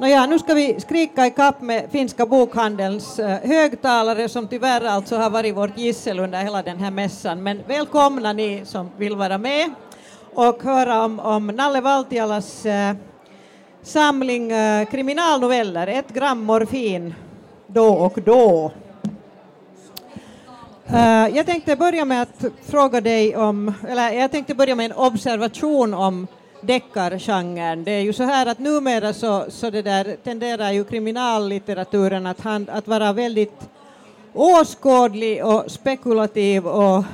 Nåja, nu ska vi skrika i kapp med finska bokhandelns eh, högtalare som tyvärr alltså har varit vårt gissel under hela den här mässan. Men välkomna ni som vill vara med och höra om, om Nalle Valtialas eh, samling eh, kriminalnoveller, ett gram morfin då och då. Eh, jag tänkte börja med att fråga dig om, eller jag tänkte börja med en observation om deckargenren. Det är ju så här att numera så, så det där tenderar ju kriminallitteraturen att, hand, att vara väldigt åskådlig och spekulativ och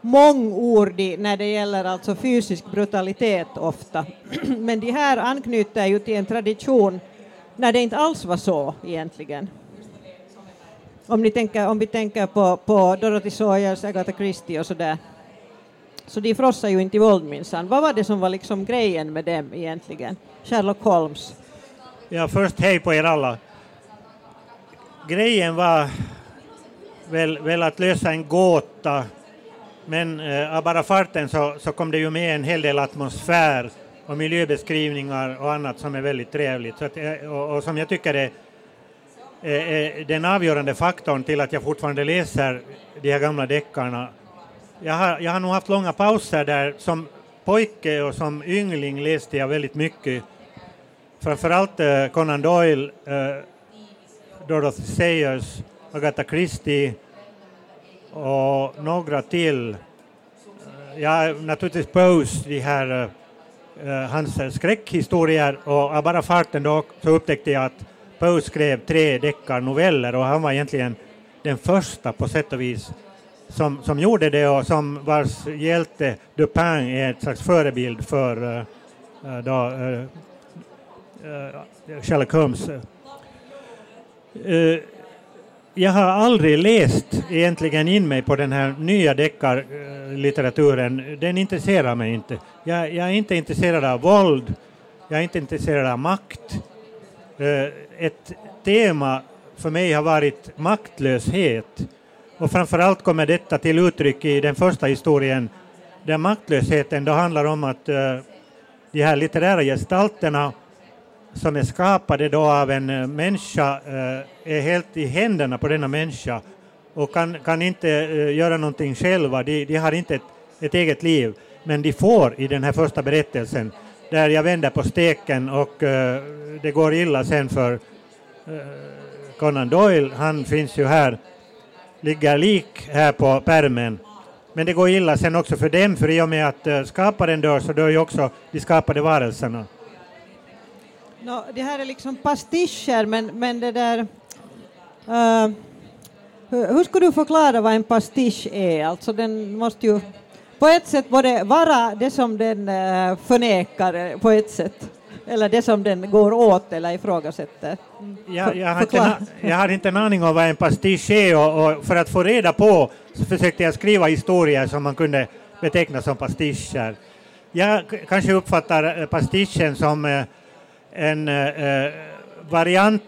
mångordig när det gäller alltså fysisk brutalitet ofta. Men de här anknyter ju till en tradition när det inte alls var så egentligen. Om, ni tänker, om vi tänker på, på Dorothy Sayers, Agatha Christie och sådär. Så de frossar ju inte i våld minsann. Vad var det som var liksom grejen med dem egentligen? Sherlock Holmes. Ja, först hej på er alla. Grejen var väl, väl att lösa en gåta, men eh, av bara farten så, så kom det ju med en hel del atmosfär och miljöbeskrivningar och annat som är väldigt trevligt så att, eh, och, och som jag tycker är eh, eh, den avgörande faktorn till att jag fortfarande läser de här gamla deckarna jag har, jag har nog haft långa pauser där. Som pojke och som yngling läste jag väldigt mycket. Framförallt eh, Conan Doyle, eh, Dorothy Sayers, Agatha Christie och några till. Eh, ja, naturligtvis Poes, de här, eh, eh hans eh, skräckhistorier och av bara farten då så upptäckte jag att Poe skrev tre deckarnoveller och han var egentligen den första på sätt och vis som, som gjorde det och som vars hjälte Dupin är ett slags förebild för uh, då, uh, uh, Sherlock Holmes. Uh, jag har aldrig läst egentligen in mig på den här nya deckarlitteraturen. Den intresserar mig inte. Jag, jag, är inte intresserad av våld, jag är inte intresserad av makt. Ett tema för mig har varit maktlöshet och framförallt kommer detta till uttryck i den första historien där maktlösheten då handlar om att eh, de här litterära gestalterna som är skapade då av en eh, människa eh, är helt i händerna på denna människa och kan, kan inte göra någonting själva. De, de har inte ett, ett, eget liv, men de får i den här första berättelsen där jag vänder på steken och det går illa sen för Conan Doyle, han finns ju här ligger lik här på pärmen. Men det går illa sen också för dem, för i och med att eh, skaparen dör så dör ju också de skapade varelserna. No, det här är liksom pastischer, men, men det där... Uh, hur, hur skulle du förklara vad en pastisch är? Alltså den måste ju på ett sätt både vara det som den uh, förnekar på ett sätt eller det som den går åt eller ifrågasätter. Jag, jag, har inte, jag har inte en aning om vad en pastisch är och, och, för att få reda på så försökte jag skriva historier som man kunde beteckna som pastischer. Jag kanske uppfattar eh, pastischen som eh, en eh, variant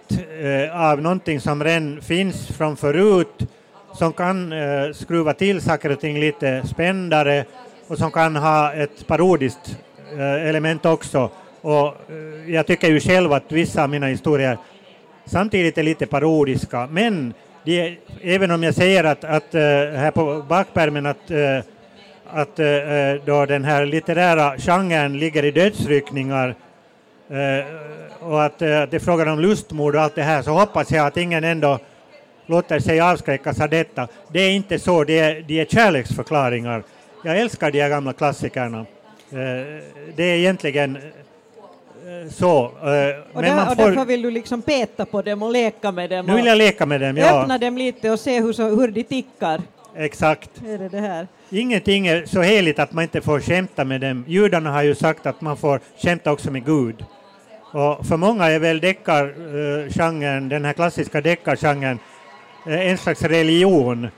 av någonting som redan finns från förut som kan skruva till saker och ting lite spändare och som kan ha ett parodiskt element också och eh, jag tycker ju själv att vissa av mina historier samtidigt är lite parodiska, men de, även om jag säger att, att eh, här på bakpärmen att, eh, att då den här litterära genren ligger i dödsryckningar och att det är frågan om lustmord och allt det här så hoppas jag att ingen ändå låter sig avskräckas av detta. Det är inte så, det är, det är kärleksförklaringar. Jag älskar de här gamla klassikerna. Det är egentligen så. och, där, man får... och därför vill du liksom peta på dem och leka med dem? Nu vill jag leka med dem, ja. Öppna dem lite och se hur, så, hur de tickar. Exakt. Är det det här? Ingenting är så heligt att man inte får skämta med dem. Judarna har ju sagt att man får skämta också med Gud. Och för många är väl deckargenren, den här klassiska deckargenren, en slags religion.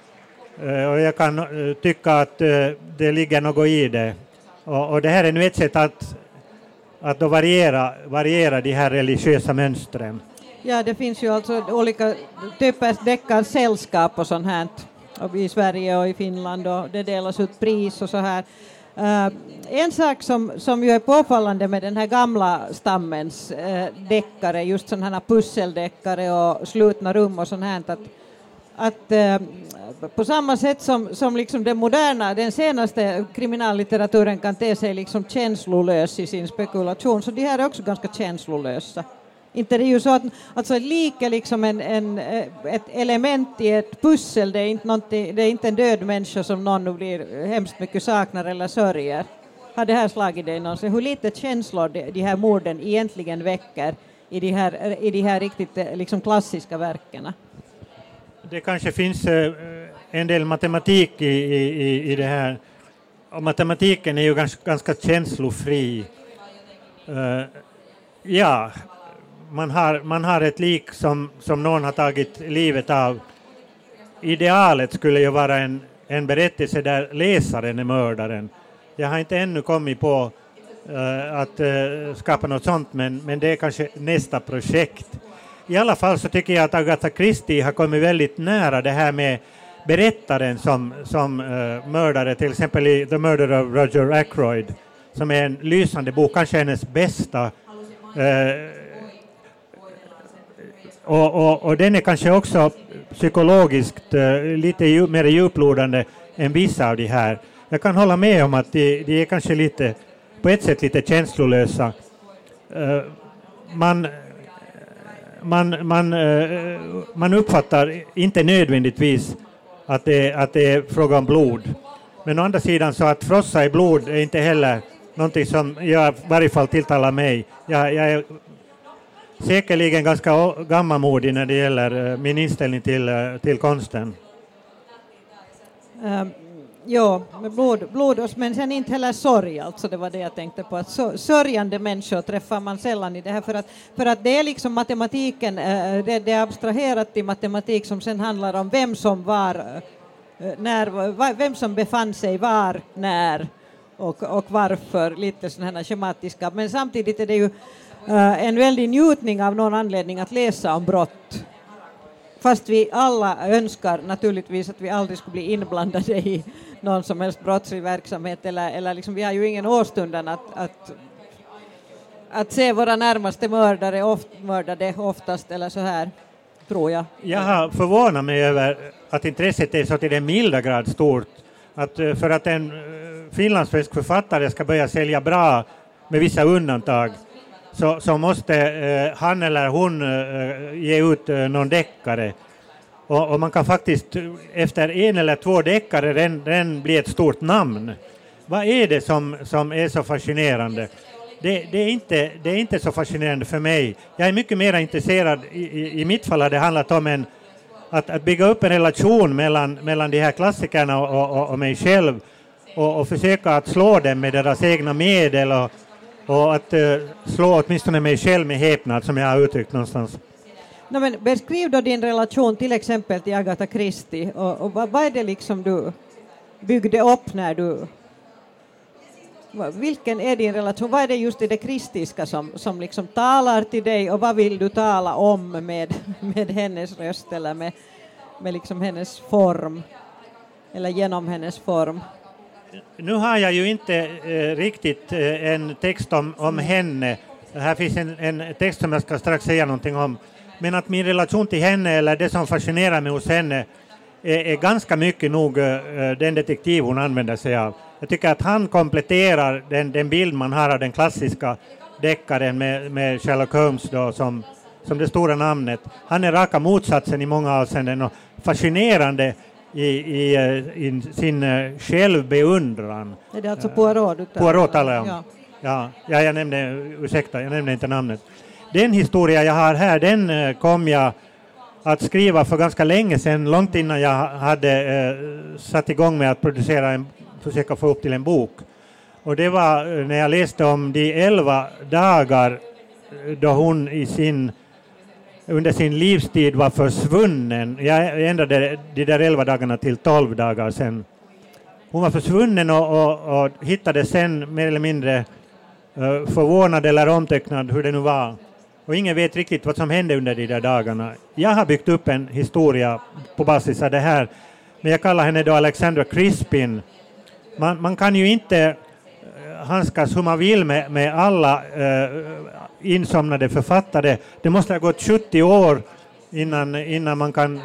Och jag kan tycka att det ligger något i det. Och, och det här är nu ett sätt att att då variera, variera de här religiösa mönstren. Ja, det finns ju alltså olika typer deckarsällskap och sånt här i Sverige och i Finland och det delas ut pris och så här. Uh, en sak som, som ju är påfallande med den här gamla stammens uh, deckare, just sådana här pusseldeckare och slutna rum och sånt här, att, att eh, på samma sätt som, som liksom den moderna, den senaste kriminallitteraturen kan te sig liksom känslolös i sin spekulation, så de här är också ganska känslolösa. Inte det är ju så att alltså, lik är liksom en, en, eh, ett element i ett pussel, det är, inte det är inte en död människa som någon blir hemskt mycket saknar eller sörjer. Har det här slagit dig någonsin? Hur lite känslor de, de här morden egentligen väcker i de här, i de här riktigt eh, liksom klassiska verken? Det kanske finns eh, en del matematik i, i, i det här. Och matematiken är ju ganska, ganska känslofri. Eh, ja, man har, man har ett lik som, som någon har tagit livet av. Idealet skulle ju vara en, en berättelse där läsaren är mördaren. Jag har inte ännu kommit på eh, att skapa något sånt, men, men det är kanske nästa projekt. I alla fall så tycker jag att Agatha Christie har kommit väldigt nära det här med berättaren som, som uh, mördare, till exempel i The Murder of Roger Ackroyd, som är en lysande bok, kanske hennes bästa uh, och, och, och, den är kanske också psykologiskt uh, lite djup, mer djuplodande än vissa av de här. Jag kan hålla med om att de, de är kanske lite, på ett sätt lite känslolösa. Uh, man, man, man, uh, man uppfattar inte nödvändigtvis att det, att det är fråga om blod. Men å andra sidan så att frossa i blod är inte heller någonting som jag, i varje fall tilltalar mig. Jag, jag är säkerligen ganska gammalmodig när det gäller eh, min inställning till, eh, till konsten. Um, ja, med blod, blodås, men sen inte heller sorg, alltså det var det jag tänkte på, att sörjande människor träffar man sällan i det här för att, för att det är liksom matematiken, eh, det, det är abstraherat till matematik som sen handlar om vem som var, eh, när, vem som befann sig var, när och, och varför, lite sådana här schematiska, men samtidigt är det ju eh, en väldig njutning av någon anledning att läsa om brott. Fast vi alla önskar naturligtvis att vi aldrig skulle bli inblandade i någon som helst brottslig verksamhet eller, eller liksom, vi har ju ingen åstundan att, att, att se våra närmaste mördare oft, mördade oftast eller så här, tror jag. Jag har förvånat mig över att intresset är så till den milda grad stort. Att eh, för att en eh, finlandssvensk författare ska börja sälja bra med vissa undantag så, så måste eh, han eller hon eh, ge ut eh, någon deckare. Och, och, man kan faktiskt efter en eller två deckare den, den bli ett stort namn. Vad är det som, som är så fascinerande? Det, det, är inte, det är inte så fascinerande för mig. Jag är mycket mer intresserad, i, i, i mitt fall har det handlat om en, att, att bygga upp en relation mellan, mellan de här klassikerna och, och, och mig själv och, och försöka att slå dem med deras egna medel och, och att eh, slå åtminstone mig själv med häpnad som jag har uttryckt någonstans. No, men beskriv då din relation till exempel till Agatha Christie och, och vad, vad är det liksom du byggde upp när du vilken är din relation? Vad är det just i det kristiska som, som liksom talar till dig och vad vill du tala om med, med hennes röst eller med, med liksom hennes form eller genom hennes form? Nu har jag ju inte eh, riktigt eh, en text om, om henne. Här finns en, en, text som jag ska strax säga någonting om. Men att min relation till henne, eller det som fascinerar mig hos henne, är, är ganska mycket nog eh, eh den detektiv hon använder sig av. Jag tycker att han kompletterar den, den bild man har av den klassiska deckaren med, med Sherlock Holmes då, som, som det stora namnet. Han är raka motsatsen i många avseenden och fascinerande i, i, eh, i sin eh, självbeundran. Är det alltså Poirot Poirot talar jag om. Ja. Ja, ja, jag nämnde, ursäkta, jag nämnde inte namnet. Den historia jag har här, den eh, kom jag att skriva för ganska länge sedan, långt innan jag hade eh, satt igång med att producera en, försöka få upp till en bok. Och det var när jag läste om de elva dagar då hon i sin under sin livstid var försvunnen. Jag ändrade de där elva dagarna till tolv dagar sen. Hon var försvunnen och, och, och hittades sen mer eller mindre eh, förvånad eller omtecknad, hur det nu var. Och ingen vet riktigt vad som hände under de där dagarna. Jag har byggt upp en historia på basis av det här, men jag kallar henne då Alexandra Crispin. Man, man kan ju inte handskas hur man vill med, med alla eh, insomnade författare. Det måste ha gått 70 år innan, innan man kan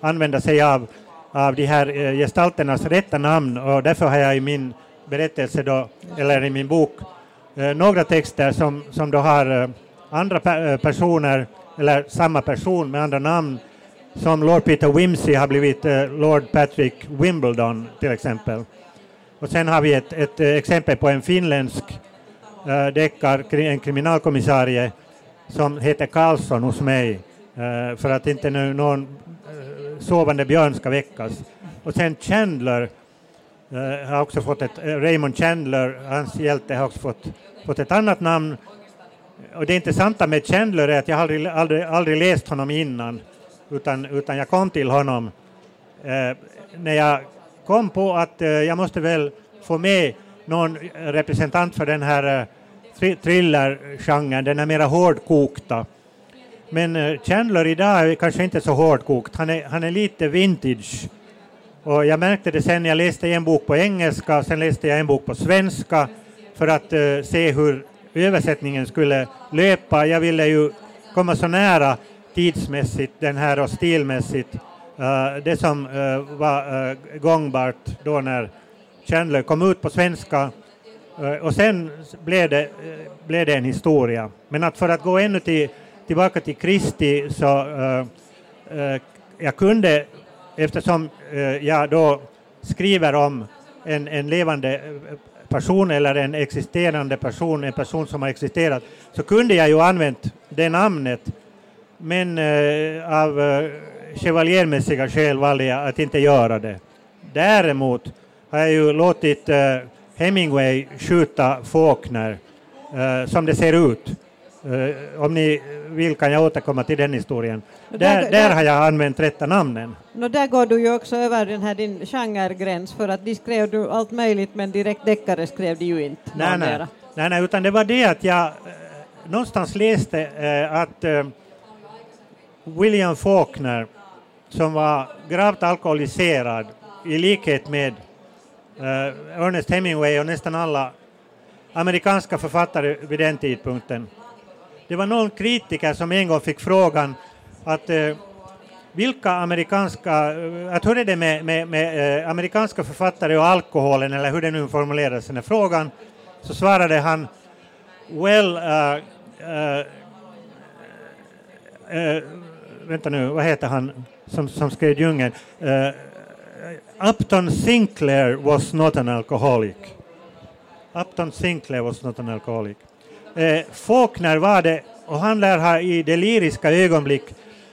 använda sig av, av de här eh, gestalternas rätta namn och därför har jag i min berättelse då, eller i min bok, eh, några texter som, som då har eh, andra pe eh, personer, eller samma person med andra namn, som Lord Peter Wimsey har blivit eh, Lord Patrick Wimbledon till exempel. Och sen har vi ett, ett eh, exempel på en finländsk äh, deckar, en kriminalkommissarie som heter Karlsson hos mig, äh, för att inte nu någon äh, sovande björn ska väckas. Och sen Chandler äh, har också fått ett, Raymond Chandler, hans hjälte, har också fått, fått ett annat namn. Och det intressanta med Chandler är att jag aldrig, aldrig, aldrig läst honom innan, utan, utan jag kom till honom när jag kom på att eh, jag måste väl få med någon representant för den här eh, thrillergenren, den är mera hårdkokta. Men eh, Chandler idag är kanske inte så hårdkokt, han är, han är lite vintage. Och jag märkte det sen jag läste en bok på engelska, sen läste jag en bok på svenska för att uh, se hur översättningen skulle löpa. Jag ville ju komma så nära tidsmässigt den här och stilmässigt Eh, det som uh, var uh, gångbart då när Chandler kom ut på svenska och sen blev det, blev det en historia. Men att för att gå ännu till, tillbaka till Kristi så jag kunde, eftersom jag då skriver om en, en levande person eller en existerande person, en person som har existerat, så kunde jag ju använt det namnet. Men av chevaliermässiga skäl valde jag att inte göra det. Däremot har jag ju låtit uh, Hemingway skjuta Faulkner uh, som det ser ut. Uh, om ni vill kan jag återkomma till den historien. Där, där, där, har jag använt rätta namnen. No, där går du ju också över den här din genregräns för att de skrev du allt möjligt men direkt deckare skrev de ju inte. Nej, nej, nej, nej, utan det var det att jag någonstans läste att William Faulkner som var gravt alkoholiserad i likhet med uh, Ernest Hemingway och nästan alla amerikanska författare vid den tidpunkten. Det var någon kritiker som en gång fick frågan att uh, vilka amerikanska, uh, att hur är det med, med, med uh, amerikanska författare och alkoholen, eller hur det nu formulerades, den här frågan, så svarade han Well, vänta nu, vad heter han? Som, som skrev Djungeln. Uh, Upton Sinclair was not an alcoholic. Upton Sinclair was not an alcoholic. Uh, Faulkner var det, och han lär ha i det lyriska ögonblick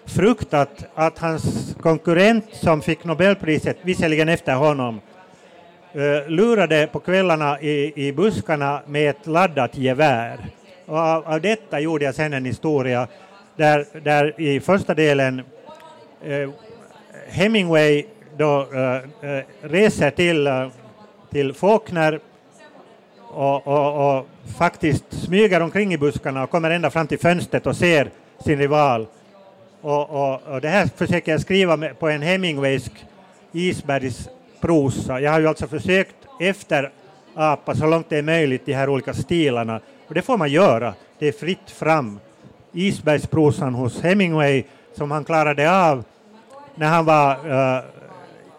fruktat att hans konkurrent som fick Nobelpriset, visserligen efter honom, uh, lurade på kvällarna i, i buskarna med ett laddat gevär. Och av, av detta gjorde jag sen en historia där, där i första delen Eh, Hemingway då eh, eh reser till, eh, till Faulkner och, och, och, faktiskt smyger omkring i buskarna och kommer ända fram till fönstret och ser sin rival. Och, och, och det här försöker jag skriva med, på en Hemingwaysk isbergsprosa. Jag har ju alltså försökt efterapa så långt det är möjligt de här olika stilarna. Och det får man göra. Det är fritt fram. Isbergsprosan hos Hemingway som han klarade av när han var uh,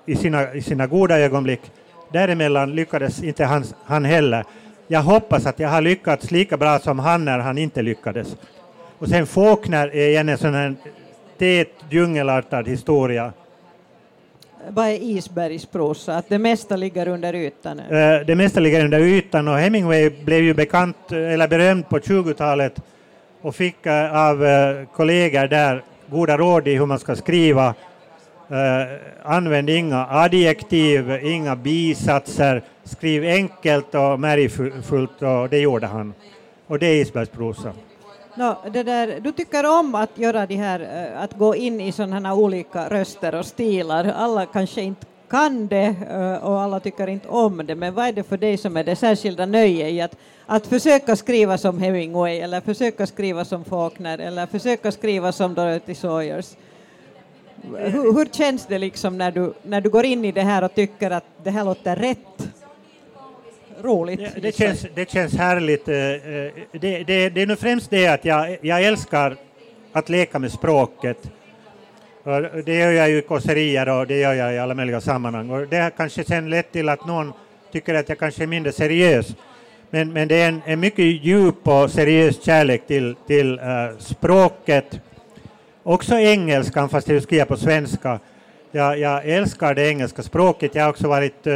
i, sina, i sina goda ögonblick. Däremellan lyckades inte han, han heller. Jag hoppas att jag har lyckats lika bra som han när han inte lyckades. Och sen Faulkner är igen en sån här tät djungelartad historia. Vad är isbergsprosa? Att det mesta ligger under ytan? Uh, det mesta ligger under ytan och Hemingway blev ju bekant, eller berömd på 20-talet och fick uh, av kollegor där goda råd i hur man ska skriva. Eh, använd inga adjektiv, inga bisatser, skriv enkelt och märgfullt och det gjorde han. Och det är isbergsprosa. No, det där, du tycker om att göra de här, eh, att gå in i sådana olika röster och stilar. Alla kanske inte kan det eh, och alla tycker inte om det, men vad är det för dig som är det särskilda nöjet i att, att försöka skriva som Hemingway eller försöka skriva som Faulkner eller försöka skriva som Dorothy Sawyers? Hur, hur, känns det liksom när du, när du går in i det här och tycker att det här låter rätt? roligt. Ja, det, känns, det känns härligt. Eh, eh, det, det, det är nu främst det att jag, jag älskar att leka med språket. Det gör jag ju i kåserier och det gör jag i alla möjliga sammanhang. Och det har kanske sen lett till att någon tycker att jag kanske är mindre seriös. Men, men det är en, en mycket djup och seriös kärlek till, till uh, språket. Också engelskan, fast jag skriver på svenska. Jag, jag, älskar det engelska språket. Jag har också varit uh,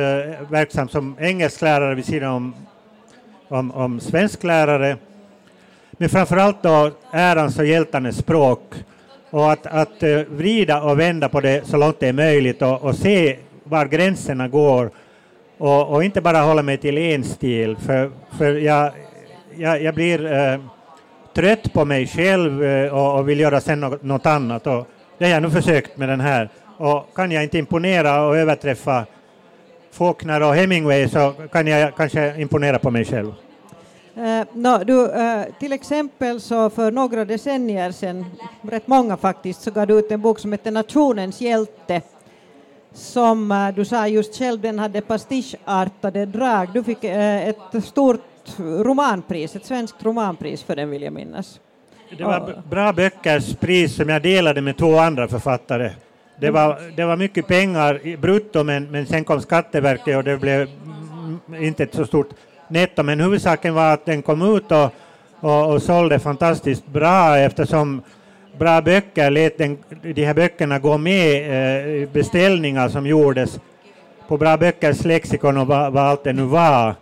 verksam som engelsklärare vid sidan om, om, om svensklärare. Men framförallt då ärans och hjältarnas språk. Och att, att eh, vrida och vända på det så långt det är möjligt och, och se var gränserna går och, och, inte bara hålla mig till en stil, för, för jag, jag, jag blir eh, trött på mig själv eh, och, och, vill göra sen något, något annat. Och det har jag nu försökt med den här. Och kan jag inte imponera och överträffa Faulkner och Hemingway så kan jag kanske imponera på mig själv. Eh, uh, no, du, uh, till exempel så för några decennier sedan, rätt många faktiskt, så gav du ut en bok som heter Nationens hjälte som uh, du sa just själv, den hade pastischartade drag. Du fick ett stort romanpris, ett svenskt romanpris för den vill jag minnas. Det var Bra böckers pris som jag delade med två andra författare. Det var, det var mycket pengar brutto men, men sen kom Skatteverket och det blev inte så stort netto, men huvudsaken var att den kom ut och, och, och sålde fantastiskt bra eftersom bra böcker lät den, de här böckerna gå med eh, beställningar som gjordes på Bra böckers lexikon och vad, vad allt det nu var.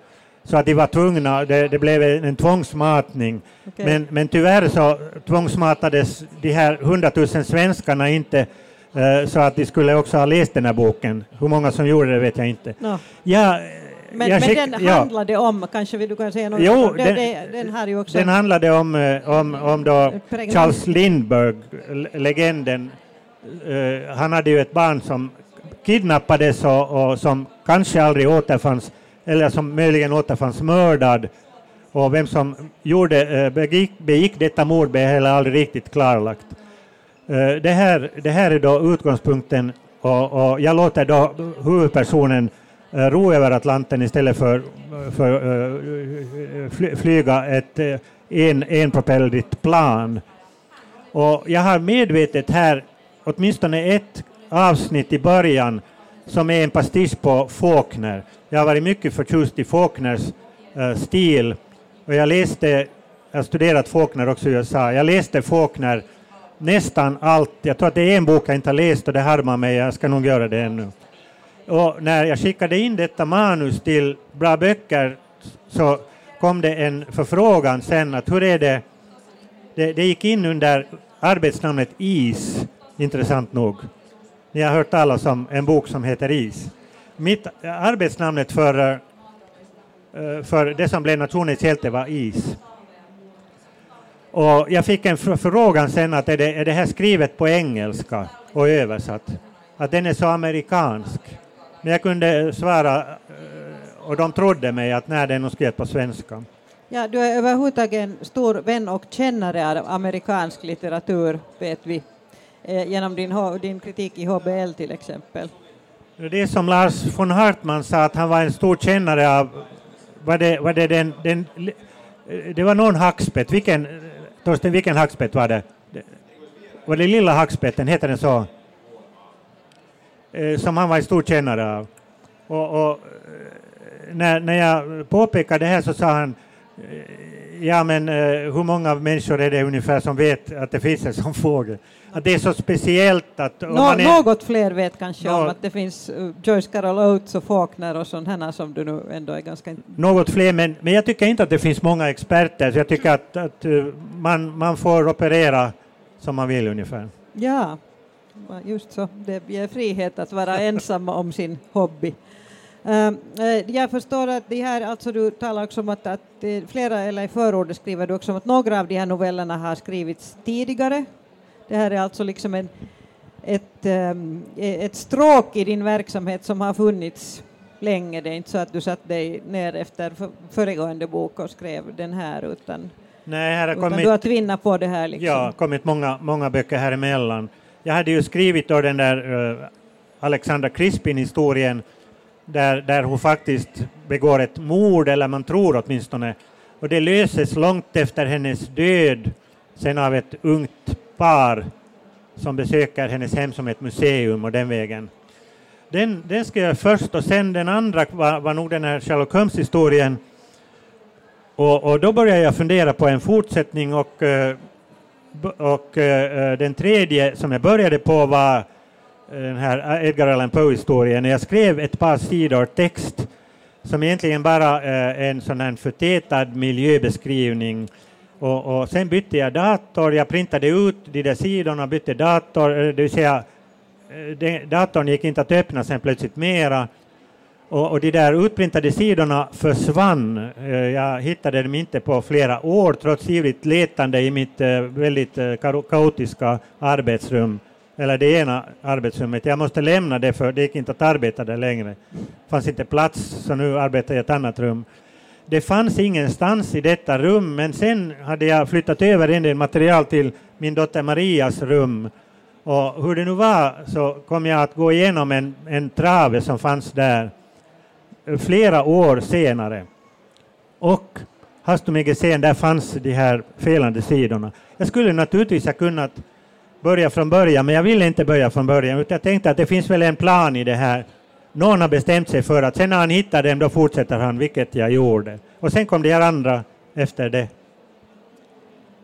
Så att de var tvungna, det, det blev en tvångsmatning. Okay. Men, men tyvärr så tvångsmatades de här hundratusen svenskarna inte eh, så att de skulle också ha läst den här boken. Hur många som gjorde det vet jag inte. No. Ja, men, men den ja. handlade om, kanske vill du kan säga något jo, om den, den, den, har ju också... Den handlade om, eh, om, om då Charles Lindbergh, legenden. Uh, han hade ju ett barn som kidnappades och, och, som kanske aldrig återfanns, eller som möjligen återfanns mördad. Och vem som gjorde, uh, begick, begick detta mord blev heller aldrig riktigt klarlagt. Uh, det, här, det här är då utgångspunkten och, och jag låter då huvudpersonen Eh, Eh, ro över Atlanten istället för, för eh, flyga ett eh, en, enpropellrigt plan. Och jag har medvetet här åtminstone ett avsnitt i början som är en pastisch på Faulkner. Jag har varit mycket förtjust i Faulkners uh, stil och jag läste, jag har studerat Faulkner också i USA, jag läste Faulkner nästan allt, jag tror att det är en bok jag inte har läst och det harmar mig, jag ska nog göra det ännu. Och när jag skickade in detta manus till Bra böcker så kom det en förfrågan sen att hur är det, det, det gick in under arbetsnamnet IS, intressant nog. Ni har hört talas om en bok som heter IS. Mitt arbetsnamnet för, eh, för det som blev nationens hjälte var IS. Och jag fick en förfrågan sen att är det, är det här skrivet på engelska och översatt? Att den är så amerikansk. Men jag kunde svara eh, och de trodde mig att när det är nog skrivet på svenska. Ja, du är överhuvudtaget en stor vän och kännare av amerikansk litteratur, vet vi, eh, genom din, din kritik i HBL till exempel. Det är som Lars von Hartman sa, att han var en stor kännare av, var det, var det den, den det var någon hackspett, vilken, Torsten, vilken hackspett var det? Var det lilla hackspetten, heter den så? Eh, som han var en stor kännare av. Och, och, eh, när, när jag påpekade det här så sa han eh, Ja, men hur många människor är det ungefär som vet att det finns en sån fågel? Att det är så speciellt att... Nå, är, något fler vet kanske nå, om att det finns Joyce Carol Oates och Faulkner och sådana som du nu ändå är ganska... Något fler, men, men jag tycker inte att det finns många experter, så jag tycker att, att man, man får operera som man vill ungefär. Ja, just så, det ger frihet att vara ensam om sin hobby. Uh, jag förstår att det här, alltså du talar också om att, att flera, eller i förordet skriver du också om att några av de här novellerna har skrivits tidigare. Det här är alltså liksom en, ett, um, ett stråk i din verksamhet som har funnits länge. Det är inte så att du satt dig ner efter föregående bok och skrev den här utan, Nej, här har utan kommit, du har tvinnat på det här. Liksom. Ja, kommit många, många böcker här emellan. Jag hade ju skrivit då den där uh, Alexandra Crispin-historien där, där hon faktiskt begår ett mord, eller man tror åtminstone. Och det löses långt efter hennes död, sen av ett ungt par som besöker hennes hem som ett museum och den vägen. Den, den ska jag först och sen den andra var, var nog den här Sherlock Holmes-historien. Och, och, då började jag fundera på en fortsättning och, eh, och eh, eh, den tredje som jag började på var eh, den här Edgar Allan Poe-historien. Jag skrev ett par sidor text som egentligen bara är en sån här förtätad miljöbeskrivning och, och, sen bytte jag dator, jag printade ut de där sidorna, bytte dator, det vill säga datorn gick inte att öppna sen plötsligt mera. Och, och de där utprintade sidorna försvann. Eh, jag hittade dem inte på flera år trots ivrigt letande i mitt eh, väldigt eh, kaotiska arbetsrum, eller det ena arbetsrummet. Jag måste lämna det för det gick inte att arbeta där längre. Det fanns inte plats så nu arbetar jag i ett annat rum. Det fanns ingenstans i detta rum men sen hade jag flyttat över en del material till min dotter Marias rum och hur det nu var så kom jag att gå igenom en, en trave som fanns där flera år senare. Och hastigt sen, där fanns de här felande sidorna. Jag skulle naturligtvis ha kunnat börja från början, men jag ville inte börja från början, utan jag tänkte att det finns väl en plan i det här. Någon har bestämt sig för att sen när han hittar dem, då fortsätter han, vilket jag gjorde. Och sen kom de här andra efter det.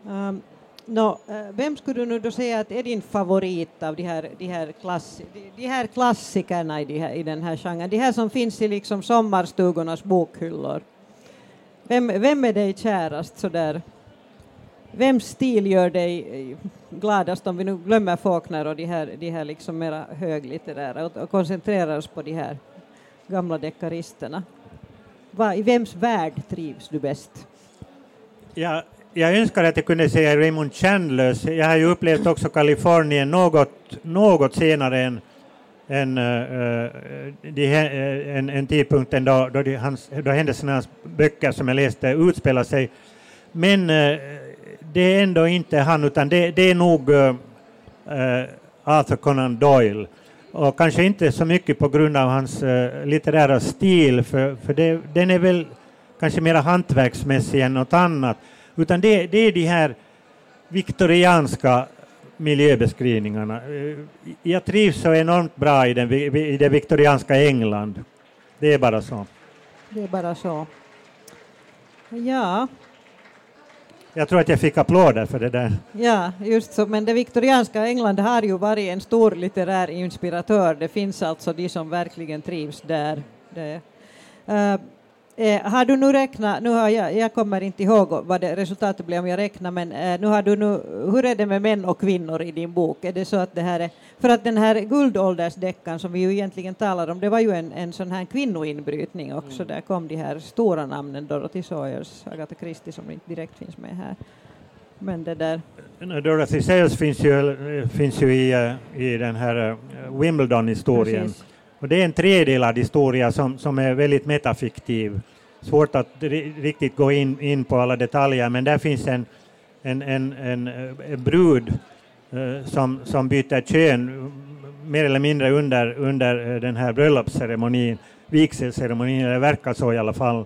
Um, No, eh, vem skulle du nu då säga att är din favorit av de här, de här, klass, de, de här klassikerna i, de här, i den här genren? De här som finns i liksom sommarstugornas bokhyllor. Vem, vem är dig kärast sådär? Vems stil gör dig eh, gladast om vi nu glömmer Faulkner och de här, de här liksom mera höglitterära och, och koncentrerar oss på de här gamla deckaristerna? Va, I vems värld trivs du bäst? Ja, jag önskar att jag kunde säga Raymond Chandlers. Jag har ju upplevt också Kalifornien något, något senare än, än uh, de, eh, en, en tidpunkten då, då, de, hans, då händelserna i hans böcker som jag läste utspelar sig. Men uh, det är ändå inte han, utan det, det är nog Arthur Conan Doyle. Och kanske inte så mycket på grund av hans litterära stil, för, för det, den är väl kanske mer hantverksmässig än något annat. Utan det, det är de här viktorianska miljöbeskrivningarna. Eh, jag trivs så enormt bra i, den, i det viktorianska England. Det är bara så. Det är bara så. Ja. Jag tror att jag fick applåder för det där. Ja, just så. Men det viktorianska England har ju varit en stor litterär inspiratör. Det finns alltså de som verkligen trivs där. Det, uh, Eh, har du nu räknat, nu har jag, jag kommer inte ihåg vad det, resultatet blev om jag räknar, men eh, nu har du nu, hur är det med män och kvinnor i din bok? Är det så att det här är, för att den här guldåldersdeckan som vi ju egentligen talar om, det var ju en, en sån här kvinnoinbrytning också, mm. där kom de här stora namnen, Dorothy Sayers, Agatha Christie som inte direkt finns med här. Men det där... Dorothy Sayers finns ju, finns ju i, eh, i den här eh, Wimbledon-historien. Och det är en tredelad historia som, som är väldigt metafiktiv. Svårt att riktigt gå in, in på alla detaljer, men där finns en, en, en, en, eh, en brud eh, som, som byter kön mm, mer eller mindre under, under eh, den här bröllopsceremonin, vigselceremonin, eller verkar så i alla fall.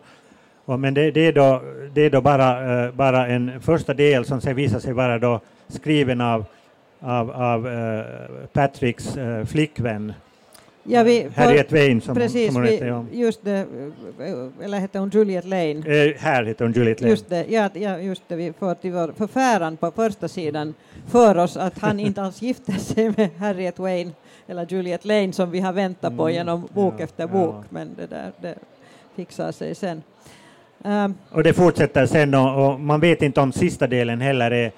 Och, men det, det, är då, det är då bara, bara en första del som sen visar sig vara då skriven av, av, av Patricks flickvän Ja, vi, Harriet Wayne som, precis, som hon hette. Ja. Just det, eller hette hon Juliet Lane? Eh, här heter hon Juliet Lane. Just det, ja, ja, just det, vi får till vår förfäran på första sidan för oss att han inte alls gifte sig med Harriet Wayne eller Juliet Lane som vi har väntat på mm, genom bok ja, efter bok, ja. men det där det fixar sig sen. Um, och det fortsätter sen och, och man vet inte om sista delen heller är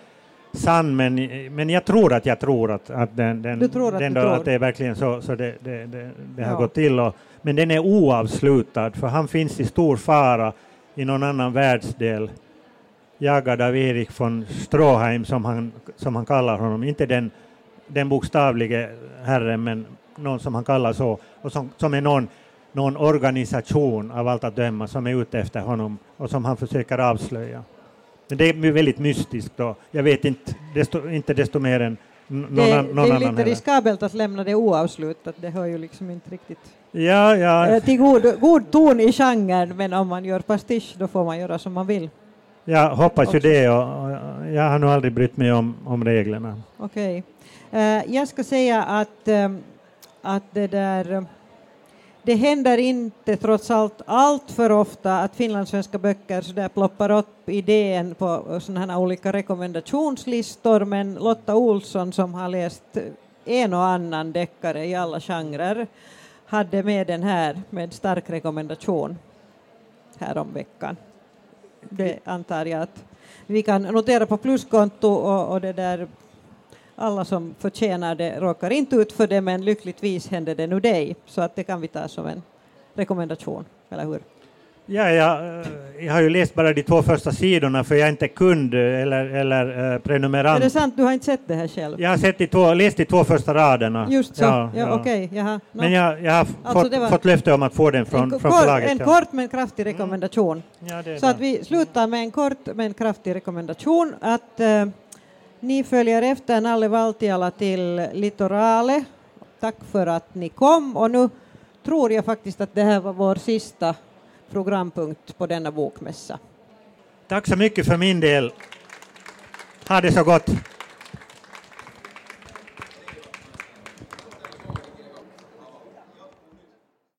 sann, men, men jag tror att jag tror att, att, den, den, du tror att, den du tror. att det är verkligen så, så det, det, det, det har gått till. Och, men den är oavslutad, för han finns i stor fara i någon annan världsdel, jagad av Erik von Stroheim, som han, som han kallar honom. Inte den, den bokstavlige herren, men någon som han kallar så, och som, som är någon, någon organisation av allt att döma som är ute efter honom och som han försöker avslöja. Men det är väldigt mystiskt då. Jag vet inte desto, inte desto mer än någon, det, någon det är lite riskabelt att lämna det oavslutat. Det hör ju liksom inte riktigt Ja, ja. Eh, till god, god ton i genren, men om man gör pastisch då får man göra som man vill. Jag hoppas ju det och, och jag har nog aldrig brytt mig om, om reglerna. Okej. Eh, jag ska säga att, eh, att det där det händer inte trots allt allt för ofta att finlandssvenska böcker så där ploppar upp idén på sådana här olika rekommendationslistor men Lotta Olsson som har läst en och annan deckare i alla genrer hade med den här med stark rekommendation härom veckan. Det antar jag att vi kan notera på pluskonto och, och det där alla som förtjänar det råkar inte ut för det, men lyckligtvis händer det nu dig, så att det kan vi ta som en rekommendation, eller hur? Ja, jag, eh, jag har ju läst bara de två första sidorna för jag är inte kund eller, eller uh, prenumerant. Är det sant? Du har inte sett det här själv? Jag har sett de två, läst de två första raderna. Just så, ja, ja, okej. Okay. Men jag, jag har alltså fått, var... fått löfte om att få den från, en, från förlaget. En kort men kraftig rekommendation. Mm. Ja, så att vi slutar med en kort men kraftig rekommendation. Att uh, ni följer efter Nalle Valtiala till Litorale. Tack för att ni kom och nu tror jag faktiskt att det här var vår sista programpunkt på denna bokmässa. Tack så mycket för min del. Ha det så gott.